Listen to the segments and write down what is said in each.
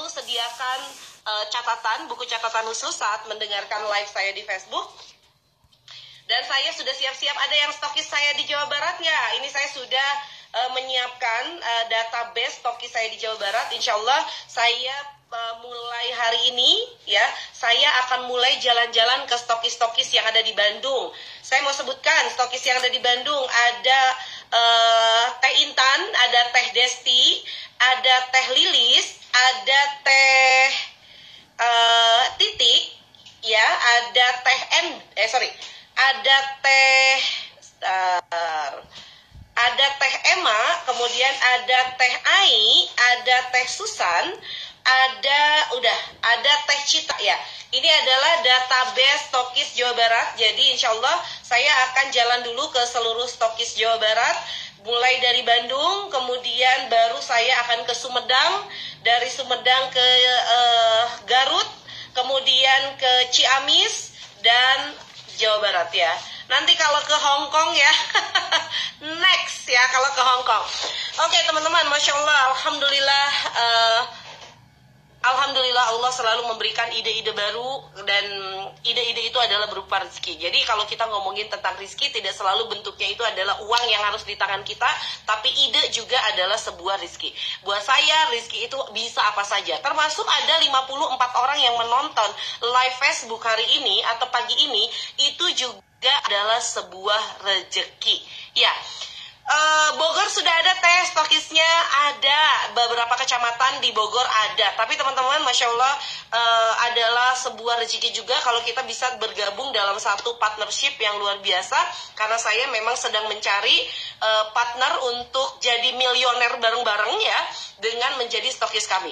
selalu sediakan uh, catatan, buku catatan khusus saat mendengarkan live saya di Facebook. Dan saya sudah siap-siap ada yang stokis saya di Jawa Barat ya. Ini saya sudah uh, menyiapkan uh, database stokis saya di Jawa Barat. Insya Allah saya uh, mulai hari ini ya, saya akan mulai jalan-jalan ke stokis-stokis yang ada di Bandung. Saya mau sebutkan stokis yang ada di Bandung ada uh, Teh Intan, ada Teh Desti, ada Teh Lilis, ada Teh uh, Titik, ya, ada Teh N, eh sorry, ada Teh uh, ada Teh Emma, kemudian ada Teh Ai, ada Teh Susan, ada udah ada Teh Cita ya. Ini adalah database stokis Jawa Barat. Jadi insya Allah saya akan jalan dulu ke seluruh stokis Jawa Barat. Mulai dari Bandung, kemudian baru saya akan ke Sumedang, dari Sumedang ke uh, Garut, kemudian ke Ciamis dan Jawa Barat ya. Nanti kalau ke Hong Kong ya, next ya kalau ke Hong Kong. Oke teman-teman, masya Allah, alhamdulillah. Uh, Alhamdulillah Allah selalu memberikan ide-ide baru dan ide-ide itu adalah berupa rezeki. Jadi kalau kita ngomongin tentang rezeki tidak selalu bentuknya itu adalah uang yang harus di tangan kita, tapi ide juga adalah sebuah rezeki. Buat saya rezeki itu bisa apa saja. Termasuk ada 54 orang yang menonton live Facebook hari ini atau pagi ini itu juga adalah sebuah rezeki. Ya, Uh, Bogor sudah ada tes stokisnya ada. Beberapa kecamatan di Bogor ada. Tapi teman-teman masya Allah uh, adalah sebuah rezeki juga kalau kita bisa bergabung dalam satu partnership yang luar biasa. Karena saya memang sedang mencari uh, partner untuk jadi milioner bareng-bareng ya dengan menjadi stokis kami.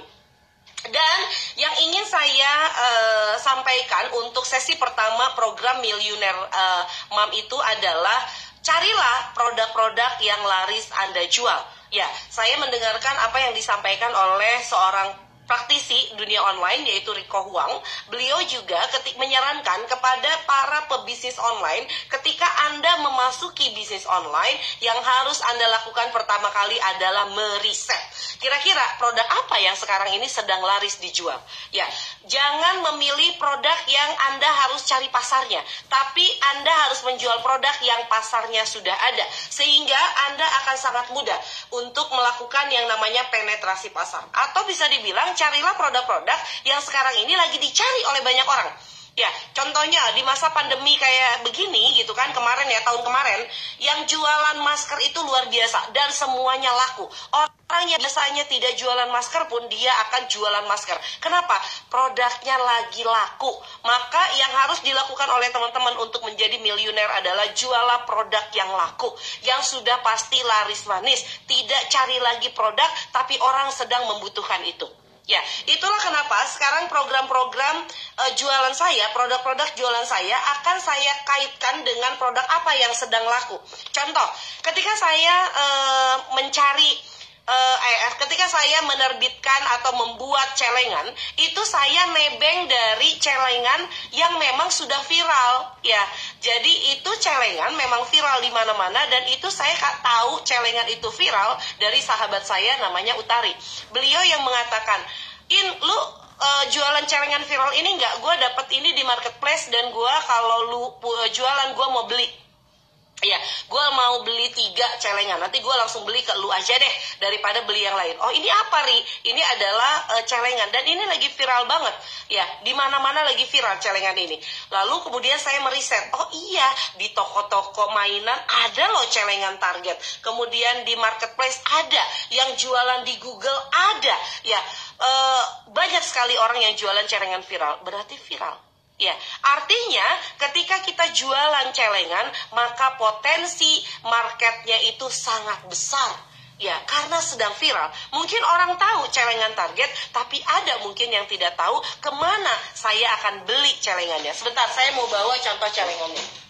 Dan yang ingin saya uh, sampaikan untuk sesi pertama program Milioner uh, Mam itu adalah carilah produk-produk yang laris Anda jual. Ya, saya mendengarkan apa yang disampaikan oleh seorang praktisi dunia online yaitu Riko Huang, beliau juga ketik menyarankan kepada para pebisnis online ketika Anda memasuki bisnis online yang harus Anda lakukan pertama kali adalah meriset. Kira-kira produk apa yang sekarang ini sedang laris dijual? Ya, jangan memilih produk yang Anda harus cari pasarnya, tapi Anda harus menjual produk yang pasarnya sudah ada sehingga Anda akan sangat mudah untuk melakukan yang namanya penetrasi pasar atau bisa dibilang carilah produk-produk yang sekarang ini lagi dicari oleh banyak orang. Ya, contohnya di masa pandemi kayak begini gitu kan kemarin ya tahun kemarin yang jualan masker itu luar biasa dan semuanya laku. Orang yang biasanya tidak jualan masker pun dia akan jualan masker. Kenapa? Produknya lagi laku. Maka yang harus dilakukan oleh teman-teman untuk menjadi miliuner adalah jualah produk yang laku, yang sudah pasti laris manis. Tidak cari lagi produk tapi orang sedang membutuhkan itu. Ya, itulah kenapa sekarang program-program uh, jualan saya, produk-produk jualan saya akan saya kaitkan dengan produk apa yang sedang laku. Contoh, ketika saya uh, mencari uh, ketika saya menerbitkan atau membuat celengan, itu saya nebeng dari celengan yang memang sudah viral, ya. Jadi itu celengan memang viral di mana-mana dan itu saya tahu celengan itu viral dari sahabat saya namanya Utari. Beliau yang mengatakan in lu uh, jualan celengan viral ini nggak gue dapet ini di marketplace dan gue kalau lu uh, jualan gue mau beli Ya, gue mau beli tiga celengan. Nanti gue langsung beli ke lu aja deh daripada beli yang lain. Oh ini apa ri? Ini adalah uh, celengan dan ini lagi viral banget. Ya, di mana-mana lagi viral celengan ini. Lalu kemudian saya meriset. Oh iya, di toko-toko mainan ada loh celengan Target. Kemudian di marketplace ada. Yang jualan di Google ada. Ya, uh, banyak sekali orang yang jualan celengan viral. Berarti viral Ya, artinya ketika kita jualan celengan, maka potensi marketnya itu sangat besar. Ya, karena sedang viral. Mungkin orang tahu celengan target, tapi ada mungkin yang tidak tahu ke mana saya akan beli celengannya. Sebentar, saya mau bawa contoh celengannya.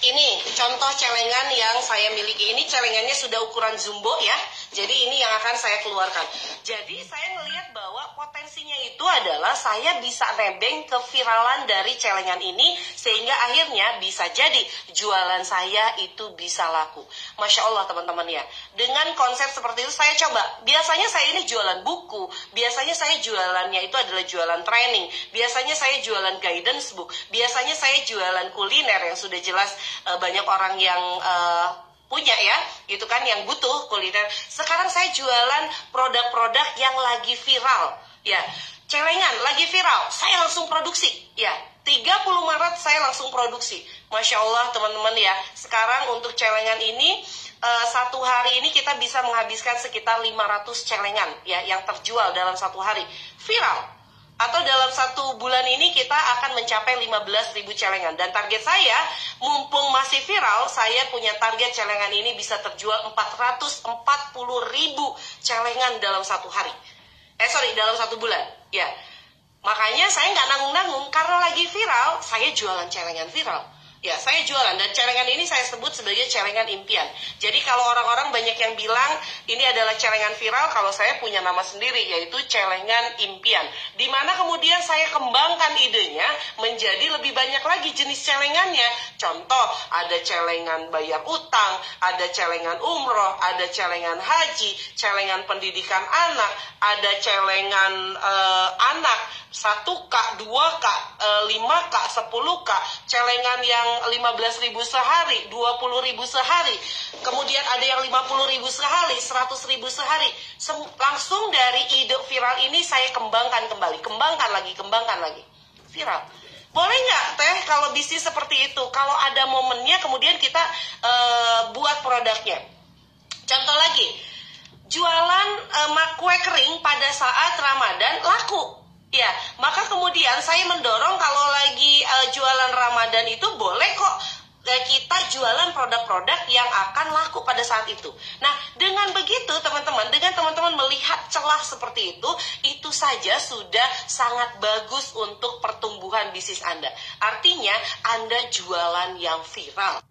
ini contoh celengan yang saya miliki. Ini celengannya sudah ukuran jumbo ya jadi ini yang akan saya keluarkan jadi saya melihat bahwa potensinya itu adalah saya bisa nebeng keviralan dari celengan ini sehingga akhirnya bisa jadi jualan saya itu bisa laku. Masya Allah teman-teman ya. Dengan konsep seperti itu saya coba. Biasanya saya ini jualan buku, biasanya saya jualannya itu adalah jualan training, biasanya saya jualan guidance book, biasanya saya jualan kuliner yang sudah jelas uh, banyak orang yang uh, punya ya, gitu kan yang butuh kuliner. Sekarang saya jualan produk-produk yang lagi viral, ya. Celengan lagi viral, saya langsung produksi, ya. 30 Maret saya langsung produksi. Masya Allah teman-teman ya. Sekarang untuk celengan ini uh, satu hari ini kita bisa menghabiskan sekitar 500 celengan ya yang terjual dalam satu hari. Viral atau dalam satu bulan ini kita akan mencapai 15.000 celengan. Dan target saya mumpung masih viral saya punya target celengan ini bisa terjual 440.000 celengan dalam satu hari. Eh sorry dalam satu bulan. Ya. Makanya saya nggak nanggung-nanggung karena lagi viral saya jualan celengan viral Ya, saya jualan dan celengan ini saya sebut sebagai celengan impian. Jadi kalau orang-orang banyak yang bilang ini adalah celengan viral, kalau saya punya nama sendiri yaitu celengan impian. Di mana kemudian saya kembangkan idenya menjadi lebih banyak lagi jenis celengannya. Contoh, ada celengan bayar utang, ada celengan umroh, ada celengan haji, celengan pendidikan anak, ada celengan uh, anak, satu k, dua k, eh, lima k, sepuluh k, celengan yang lima belas ribu sehari, dua puluh ribu sehari, kemudian ada yang lima puluh ribu sehari, seratus ribu sehari. Sem langsung dari ide viral ini saya kembangkan kembali, kembangkan lagi, kembangkan lagi. Viral. Boleh nggak teh kalau bisnis seperti itu? Kalau ada momennya kemudian kita uh, buat produknya. Contoh lagi, jualan uh, kue kering pada saat Ramadan laku Ya, maka kemudian saya mendorong kalau lagi uh, jualan Ramadan itu boleh kok uh, kita jualan produk-produk yang akan laku pada saat itu. Nah, dengan begitu teman-teman, dengan teman-teman melihat celah seperti itu, itu saja sudah sangat bagus untuk pertumbuhan bisnis Anda. Artinya, Anda jualan yang viral.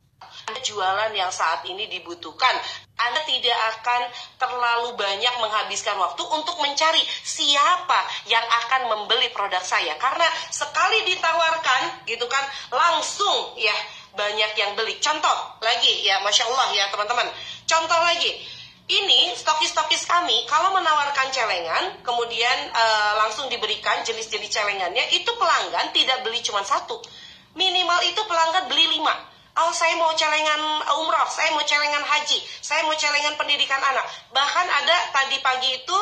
Anda jualan yang saat ini dibutuhkan. Anda tidak akan terlalu banyak menghabiskan waktu untuk mencari siapa yang akan membeli produk saya. Karena sekali ditawarkan, gitu kan, langsung ya banyak yang beli. Contoh lagi ya, masya Allah ya teman-teman. Contoh lagi, ini stokis-stokis kami kalau menawarkan celengan, kemudian e, langsung diberikan jenis-jenis celengannya, itu pelanggan tidak beli cuma satu. Minimal itu pelanggan beli lima Oh, saya mau celengan umroh, saya mau celengan haji, saya mau celengan pendidikan anak. Bahkan ada tadi pagi itu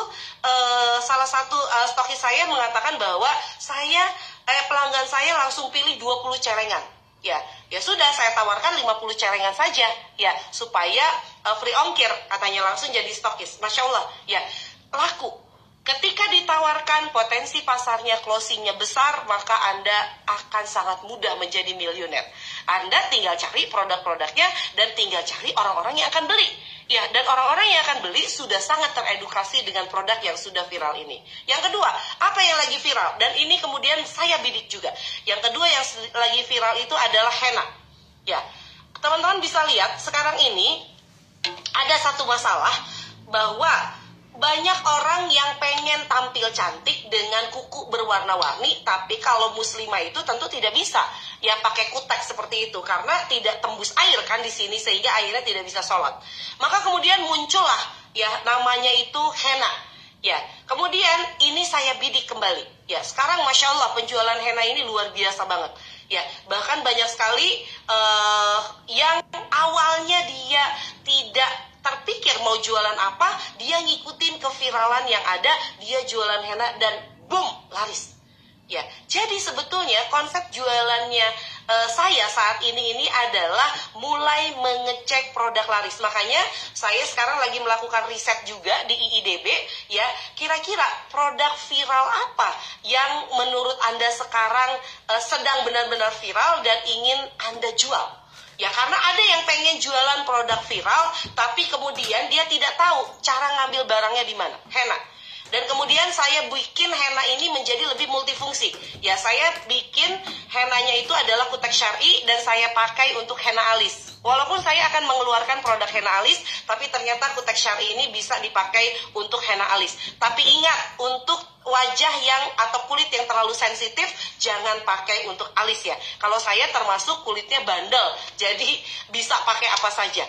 uh, salah satu uh, stokis saya mengatakan bahwa saya eh, pelanggan saya langsung pilih 20 celengan. Ya, ya sudah saya tawarkan 50 celengan saja ya supaya uh, free ongkir katanya langsung jadi stokis. Masya Allah, ya laku Ketika ditawarkan potensi pasarnya closingnya besar, maka Anda akan sangat mudah menjadi miliuner. Anda tinggal cari produk-produknya dan tinggal cari orang-orang yang akan beli. Ya, dan orang-orang yang akan beli sudah sangat teredukasi dengan produk yang sudah viral ini. Yang kedua, apa yang lagi viral? Dan ini kemudian saya bidik juga. Yang kedua yang lagi viral itu adalah henna. Ya, teman-teman bisa lihat sekarang ini ada satu masalah bahwa banyak orang yang pengen tampil cantik dengan kuku berwarna-warni, tapi kalau muslimah itu tentu tidak bisa ya pakai kutek seperti itu karena tidak tembus air kan di sini sehingga airnya tidak bisa sholat. Maka kemudian muncullah ya namanya itu henna. Ya, kemudian ini saya bidik kembali. Ya, sekarang masya Allah penjualan henna ini luar biasa banget. Ya, bahkan banyak sekali uh, yang awalnya dia tidak terpikir mau jualan apa, dia ngikutin keviralan yang ada, dia jualan henna dan boom, laris. Ya, jadi sebetulnya konsep jualannya uh, saya saat ini ini adalah mulai mengecek produk laris. Makanya saya sekarang lagi melakukan riset juga di IIDB ya, kira-kira produk viral apa yang menurut Anda sekarang uh, sedang benar-benar viral dan ingin Anda jual. Ya karena ada yang pengen jualan produk viral tapi kemudian dia tidak tahu cara ngambil barangnya di mana. Henna. Dan kemudian saya bikin henna ini menjadi lebih multifungsi. Ya saya bikin henanya itu adalah kutek syari dan saya pakai untuk henna alis. Walaupun saya akan mengeluarkan produk henna alis, tapi ternyata kutek syari ini bisa dipakai untuk henna alis. Tapi ingat, untuk wajah yang atau kulit yang terlalu sensitif jangan pakai untuk alis ya. Kalau saya termasuk kulitnya bandel, jadi bisa pakai apa saja.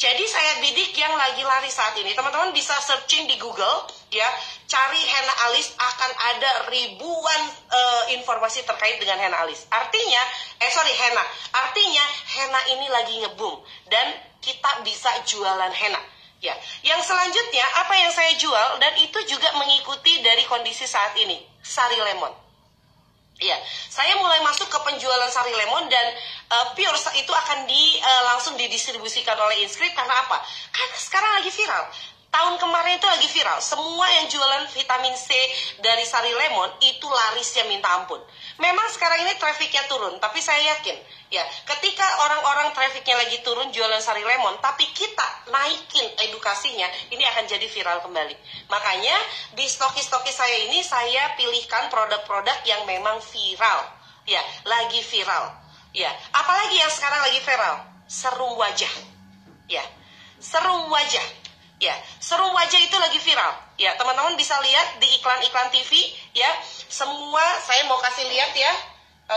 Jadi saya bidik yang lagi lari saat ini. Teman-teman bisa searching di Google ya, cari henna alis akan ada ribuan uh, informasi terkait dengan henna alis. Artinya, eh sorry henna. Artinya henna ini lagi ngebum dan kita bisa jualan henna. Ya, yang selanjutnya apa yang saya jual dan itu juga mengikuti dari kondisi saat ini, sari lemon. Ya, saya mulai masuk ke penjualan sari lemon dan uh, pure itu akan di uh, langsung didistribusikan oleh Inscript karena apa? Karena sekarang lagi viral. Tahun kemarin itu lagi viral. Semua yang jualan vitamin C dari sari lemon itu larisnya minta ampun. Memang sekarang ini trafficnya turun, tapi saya yakin ya ketika orang-orang trafficnya lagi turun jualan sari lemon, tapi kita naikin edukasinya, ini akan jadi viral kembali. Makanya di stoki-stoki saya ini saya pilihkan produk-produk yang memang viral, ya lagi viral, ya apalagi yang sekarang lagi viral, serum wajah, ya serum wajah Ya, serum wajah itu lagi viral. Ya, teman-teman bisa lihat di iklan-iklan TV ya. Semua saya mau kasih lihat ya.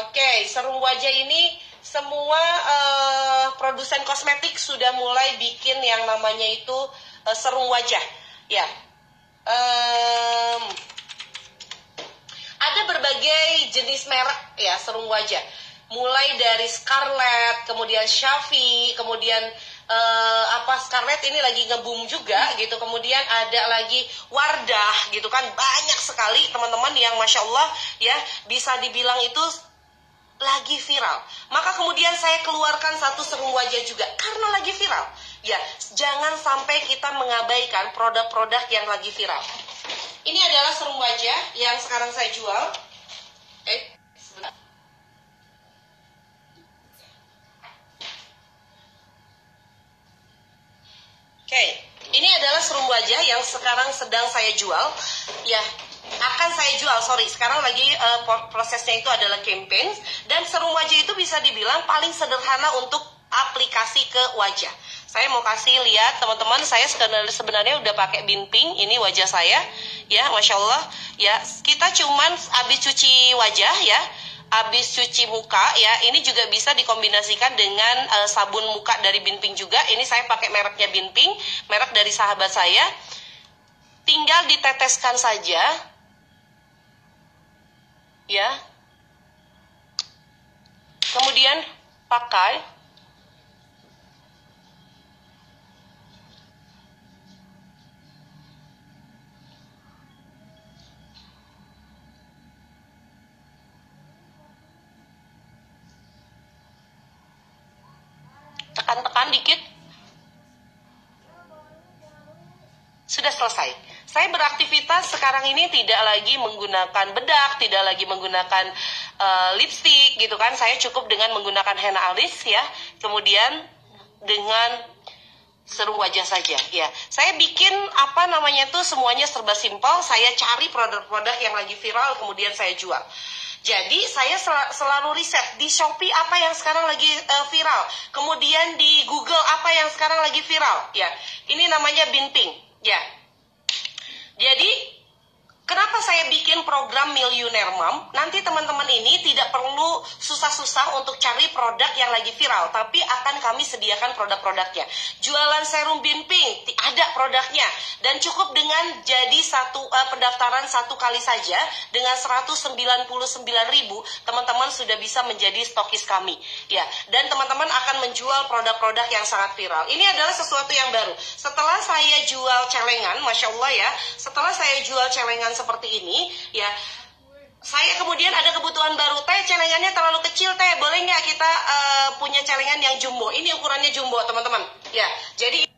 Oke, serum wajah ini semua uh, produsen kosmetik sudah mulai bikin yang namanya itu uh, serum wajah. Ya. Um, ada berbagai jenis merek ya serum wajah. Mulai dari Scarlett, kemudian Shafi, kemudian uh, apa Scarlett ini lagi ngebum juga gitu. Kemudian ada lagi Wardah gitu kan. Banyak sekali teman-teman yang masya Allah ya bisa dibilang itu lagi viral. Maka kemudian saya keluarkan satu serum wajah juga karena lagi viral. Ya jangan sampai kita mengabaikan produk-produk yang lagi viral. Ini adalah serum wajah yang sekarang saya jual. Eh okay. ini adalah serum wajah yang sekarang sedang saya jual. Ya, akan saya jual. Sorry, sekarang lagi uh, prosesnya itu adalah campaign dan serum wajah itu bisa dibilang paling sederhana untuk aplikasi ke wajah. Saya mau kasih lihat teman-teman, saya sebenarnya udah pakai binping. Ini wajah saya, ya, masya Allah. Ya, kita cuman habis cuci wajah ya habis cuci muka ya ini juga bisa dikombinasikan dengan uh, sabun muka dari Binping juga. Ini saya pakai mereknya Binping merek dari sahabat saya. Tinggal diteteskan saja. Ya. Kemudian pakai tekan-tekan dikit sudah selesai. Saya beraktivitas sekarang ini tidak lagi menggunakan bedak, tidak lagi menggunakan uh, lipstick gitu kan. Saya cukup dengan menggunakan henna alis ya. Kemudian dengan serum wajah saja ya. Saya bikin apa namanya tuh semuanya serba simpel. Saya cari produk-produk yang lagi viral kemudian saya jual. Jadi saya sel selalu riset di Shopee apa yang sekarang lagi uh, viral, kemudian di Google apa yang sekarang lagi viral. Ya, ini namanya Binping. Ya, jadi Kenapa saya bikin program Millionaire Mom? Nanti teman-teman ini tidak perlu susah-susah untuk cari produk yang lagi viral, tapi akan kami sediakan produk-produknya. Jualan serum Binping, ada produknya. Dan cukup dengan jadi satu uh, pendaftaran satu kali saja dengan 199 ribu, teman-teman sudah bisa menjadi stokis kami. Ya, dan teman-teman akan menjual produk-produk yang sangat viral. Ini adalah sesuatu yang baru. Setelah saya jual celengan, masya Allah ya, setelah saya jual celengan seperti ini ya. Saya kemudian ada kebutuhan baru. Teh celengannya terlalu kecil teh. Boleh nggak kita uh, punya celengan yang jumbo? Ini ukurannya jumbo teman-teman. Ya jadi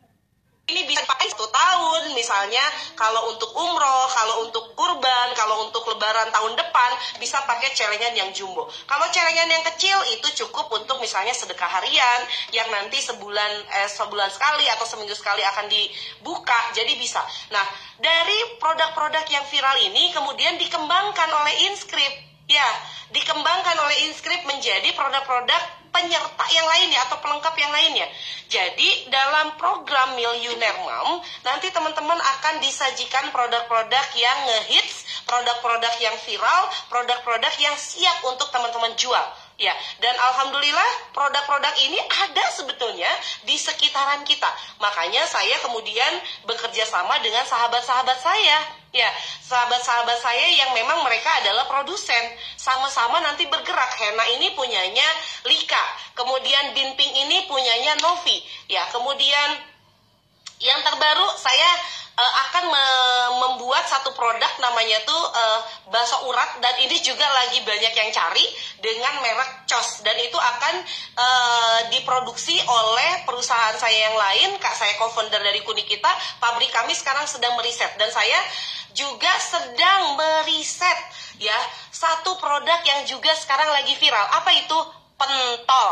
ini bisa pakai satu tahun misalnya kalau untuk umroh kalau untuk kurban kalau untuk lebaran tahun depan bisa pakai celengan yang jumbo. Kalau celengan yang kecil itu cukup untuk misalnya sedekah harian yang nanti sebulan eh, sebulan sekali atau seminggu sekali akan dibuka. Jadi bisa. Nah dari produk-produk yang viral ini kemudian dikembangkan oleh Inscript. Ya dikembangkan oleh Inscript menjadi produk-produk penyerta yang lainnya atau pelengkap yang lainnya. Jadi dalam program Millionaire Mom nanti teman-teman akan disajikan produk-produk yang ngehits, produk-produk yang viral, produk-produk yang siap untuk teman-teman jual. Ya, dan alhamdulillah produk-produk ini ada sebetulnya di sekitaran kita. Makanya saya kemudian bekerja sama dengan sahabat-sahabat saya. Ya, sahabat-sahabat saya yang memang mereka adalah produsen. Sama-sama nanti bergerak. Hena ini punyanya Lika. Kemudian Binping ini punyanya Novi. Ya, kemudian yang terbaru saya uh, akan me membuat satu produk namanya tuh uh, bakso urat. Dan ini juga lagi banyak yang cari dengan merek Cos dan itu akan uh, diproduksi oleh perusahaan saya yang lain. Kak saya co-founder dari Kunikita pabrik kami sekarang sedang meriset. Dan saya juga sedang meriset ya satu produk yang juga sekarang lagi viral. Apa itu pentol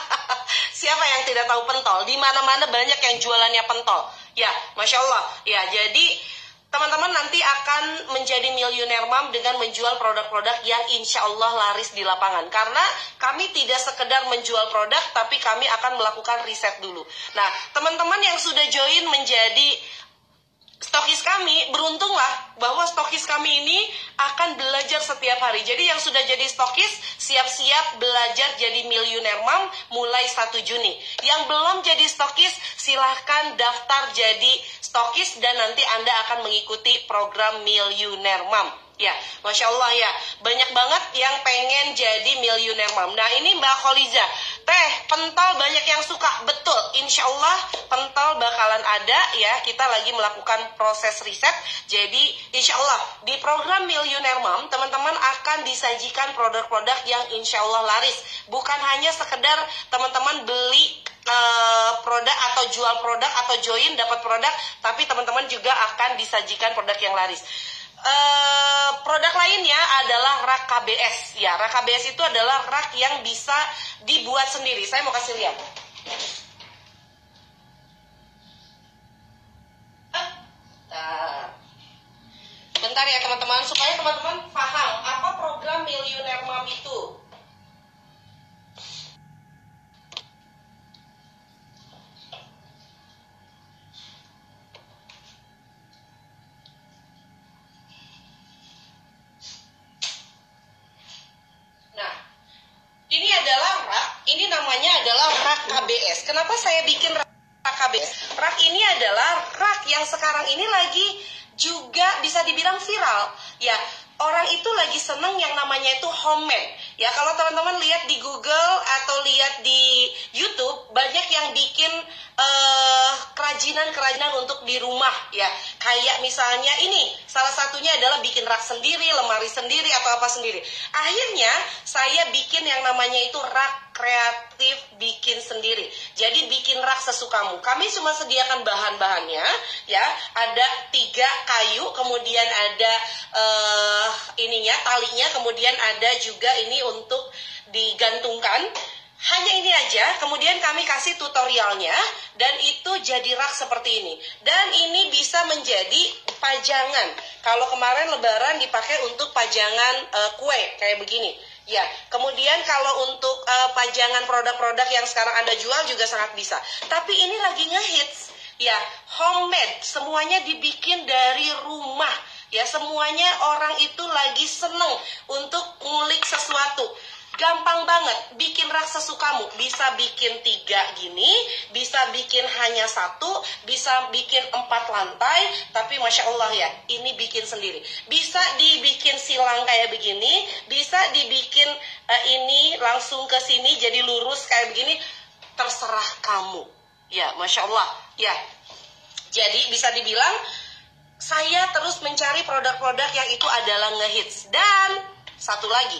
siapa yang tidak tahu pentol di mana-mana banyak yang jualannya pentol Ya, masya Allah. Ya, jadi teman-teman nanti akan menjadi miliuner mam dengan menjual produk-produk yang insya Allah laris di lapangan. Karena kami tidak sekedar menjual produk, tapi kami akan melakukan riset dulu. Nah, teman-teman yang sudah join menjadi stokis kami beruntunglah bahwa stokis kami ini akan belajar setiap hari. Jadi yang sudah jadi stokis siap-siap belajar jadi miliuner mam mulai 1 Juni. Yang belum jadi stokis silahkan daftar jadi stokis dan nanti Anda akan mengikuti program miliuner mam. Ya, Masya Allah ya, banyak banget yang pengen jadi miliuner mam. Nah ini Mbak Kholiza, teh pentol banyak yang suka, betul. Insya Allah pentol bakalan ada ya, kita lagi melakukan proses riset. Jadi insya Allah di program miliuner mam, teman-teman akan disajikan produk-produk yang insya Allah laris. Bukan hanya sekedar teman-teman beli uh, produk atau jual produk atau join dapat produk, tapi teman-teman juga akan disajikan produk yang laris. Uh, produk lainnya adalah rak KBS. Ya, rak KBS itu adalah rak yang bisa dibuat sendiri. Saya mau kasih lihat. Bentar ya teman-teman, supaya teman-teman paham apa program Millionaire Mom itu. Ini adalah rak, ini namanya adalah rak KBS. Kenapa saya bikin rak KBS? Rak ini adalah rak yang sekarang ini lagi juga bisa dibilang viral. Ya, orang itu lagi seneng yang namanya itu homemade. Ya, kalau teman-teman lihat di Google atau lihat di YouTube, banyak yang bikin uh, kerajinan-kerajinan untuk di rumah ya. Kayak misalnya ini, salah satunya adalah bikin rak sendiri, lemari sendiri atau apa sendiri. Akhirnya saya bikin yang namanya itu rak kreatif bikin sendiri. Jadi bikin rak sesukamu. Kami cuma sediakan bahan-bahannya ya. Ada tiga kayu, kemudian ada uh, ininya talinya, kemudian ada juga ini untuk digantungkan hanya ini aja, kemudian kami kasih tutorialnya dan itu jadi rak seperti ini. Dan ini bisa menjadi pajangan. Kalau kemarin lebaran dipakai untuk pajangan uh, kue kayak begini. Ya, kemudian kalau untuk uh, pajangan produk-produk yang sekarang Anda jual juga sangat bisa. Tapi ini lagi ngehits. Ya, homemade, semuanya dibikin dari rumah. Ya, semuanya orang itu lagi seneng untuk ngulik sesuatu Gampang banget, bikin rak sesukamu. Bisa bikin tiga gini, bisa bikin hanya satu, bisa bikin empat lantai, tapi Masya Allah ya, ini bikin sendiri. Bisa dibikin silang kayak begini, bisa dibikin uh, ini langsung ke sini jadi lurus kayak begini, terserah kamu. Ya, Masya Allah. Ya, jadi bisa dibilang, saya terus mencari produk-produk yang itu adalah ngehits. Dan satu lagi,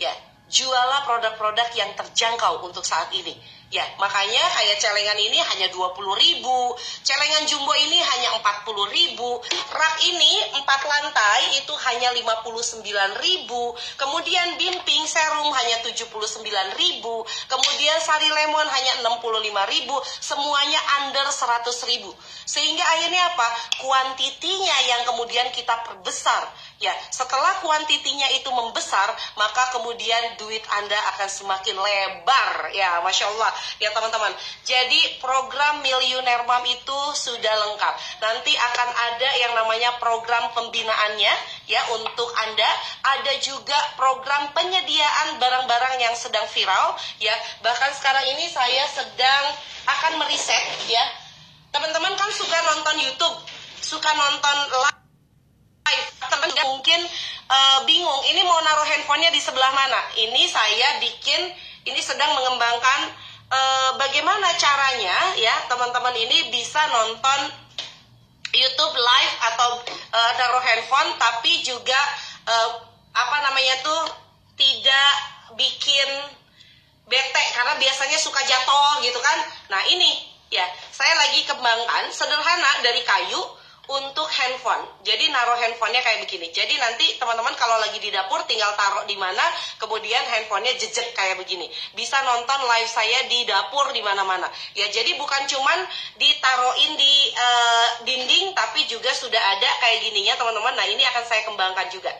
ya jualah produk-produk yang terjangkau untuk saat ini. Ya, makanya kayak celengan ini hanya 20 ribu, celengan jumbo ini hanya 40 ribu, rak ini 4 lantai itu hanya 59 ribu, kemudian bimping serum hanya 79 ribu, kemudian sari lemon hanya 65 ribu, semuanya under 100 ribu. Sehingga akhirnya apa? Kuantitinya yang kemudian kita perbesar Ya, setelah kuantitinya itu membesar, maka kemudian duit Anda akan semakin lebar. Ya, Masya Allah. Ya, teman-teman. Jadi, program Millionaire Mom itu sudah lengkap. Nanti akan ada yang namanya program pembinaannya, ya, untuk Anda. Ada juga program penyediaan barang-barang yang sedang viral, ya. Bahkan sekarang ini saya sedang akan meriset, ya. Teman-teman kan suka nonton YouTube, suka nonton live teman mungkin uh, bingung ini mau naruh handphonenya di sebelah mana? Ini saya bikin ini sedang mengembangkan uh, bagaimana caranya ya teman-teman ini bisa nonton YouTube live atau uh, naruh handphone tapi juga uh, apa namanya tuh tidak bikin bete karena biasanya suka jatuh gitu kan? Nah ini ya saya lagi kembangkan sederhana dari kayu untuk handphone. Jadi naruh handphonenya kayak begini. Jadi nanti teman-teman kalau lagi di dapur tinggal taruh di mana, kemudian handphonenya jejak kayak begini. Bisa nonton live saya di dapur di mana-mana. Ya jadi bukan cuman ditaruhin di uh, dinding, tapi juga sudah ada kayak gininya teman-teman. Nah ini akan saya kembangkan juga.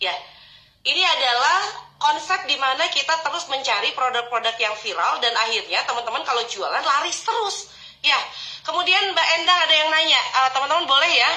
Ya, ini adalah konsep di mana kita terus mencari produk-produk yang viral dan akhirnya teman-teman kalau jualan laris terus. Ya, kemudian Mbak Endang ada yang nanya, uh, teman-teman boleh ya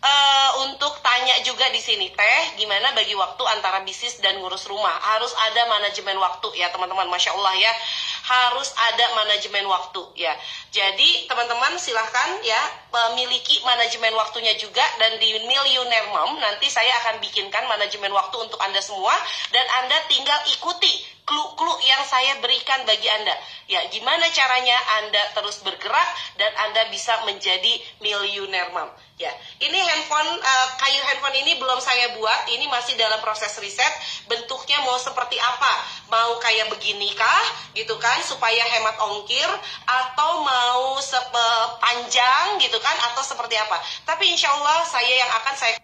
uh, untuk tanya juga di sini teh gimana bagi waktu antara bisnis dan ngurus rumah? Harus ada manajemen waktu ya teman-teman masya Allah ya. Harus ada manajemen waktu ya. Jadi teman-teman silahkan ya memiliki manajemen waktunya juga dan di Millionaire Mom nanti saya akan bikinkan manajemen waktu untuk anda semua dan anda tinggal ikuti clue-clue yang saya berikan bagi Anda. Ya, gimana caranya Anda terus bergerak dan Anda bisa menjadi miliuner mam. Ya, ini handphone uh, kayu handphone ini belum saya buat, ini masih dalam proses riset. Bentuknya mau seperti apa? Mau kayak beginikah, gitu kan, supaya hemat ongkir, atau mau panjang, gitu kan, atau seperti apa? Tapi insya Allah saya yang akan saya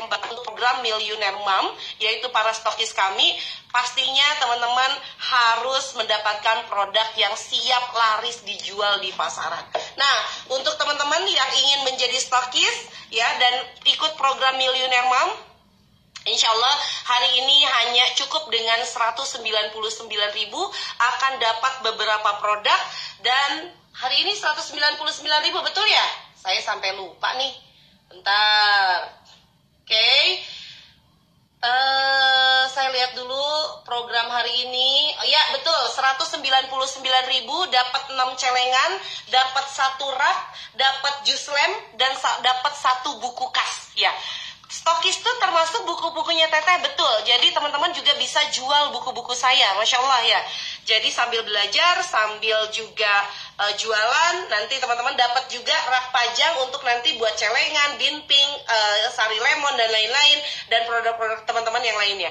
kembangkan program Millionaire Mom, yaitu para stokis kami pastinya teman-teman harus mendapatkan produk yang siap laris dijual di pasaran. Nah, untuk teman-teman yang ingin menjadi stokis ya dan ikut program Millionaire Mom, Insya Allah hari ini hanya cukup dengan 199.000 akan dapat beberapa produk dan hari ini 199.000 betul ya? Saya sampai lupa nih. Bentar. Oke. Okay. Uh, saya lihat dulu program hari ini. Oh, ya, betul. 199.000 dapat 6 celengan, dapat satu rak, dapat jus lem dan dapat satu buku kas. Ya. Stokis itu termasuk buku-bukunya Teteh betul. Jadi teman-teman juga bisa jual buku-buku saya, masya Allah ya. Jadi sambil belajar, sambil juga uh, jualan, nanti teman-teman dapat juga rak pajang untuk nanti buat celengan, binping, uh, sari lemon dan lain-lain dan produk-produk teman-teman yang lainnya.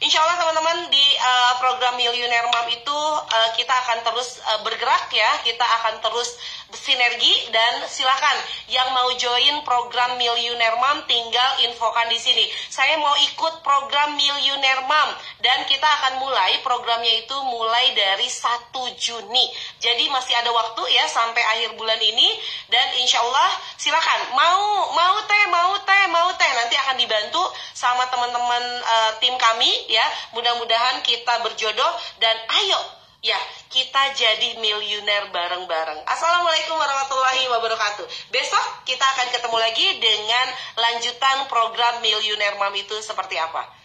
Insya Allah teman-teman di uh, program Millionaire Mom itu uh, kita akan terus uh, bergerak ya, kita akan terus sinergi dan silakan yang mau join program Millionaire Mom tinggal infokan di sini. Saya mau ikut program Millionaire Mom dan kita akan mulai programnya itu mulai dari 1 Juni. Jadi masih ada waktu ya sampai akhir bulan ini dan insya Allah silakan mau mau teh mau teh mau teh nanti akan dibantu sama teman-teman uh, tim kami ya. Mudah-mudahan kita berjodoh dan ayo ya kita jadi miliuner bareng-bareng. Assalamualaikum warahmatullahi wabarakatuh. Besok kita akan ketemu lagi dengan lanjutan program Miliuner Mam itu seperti apa.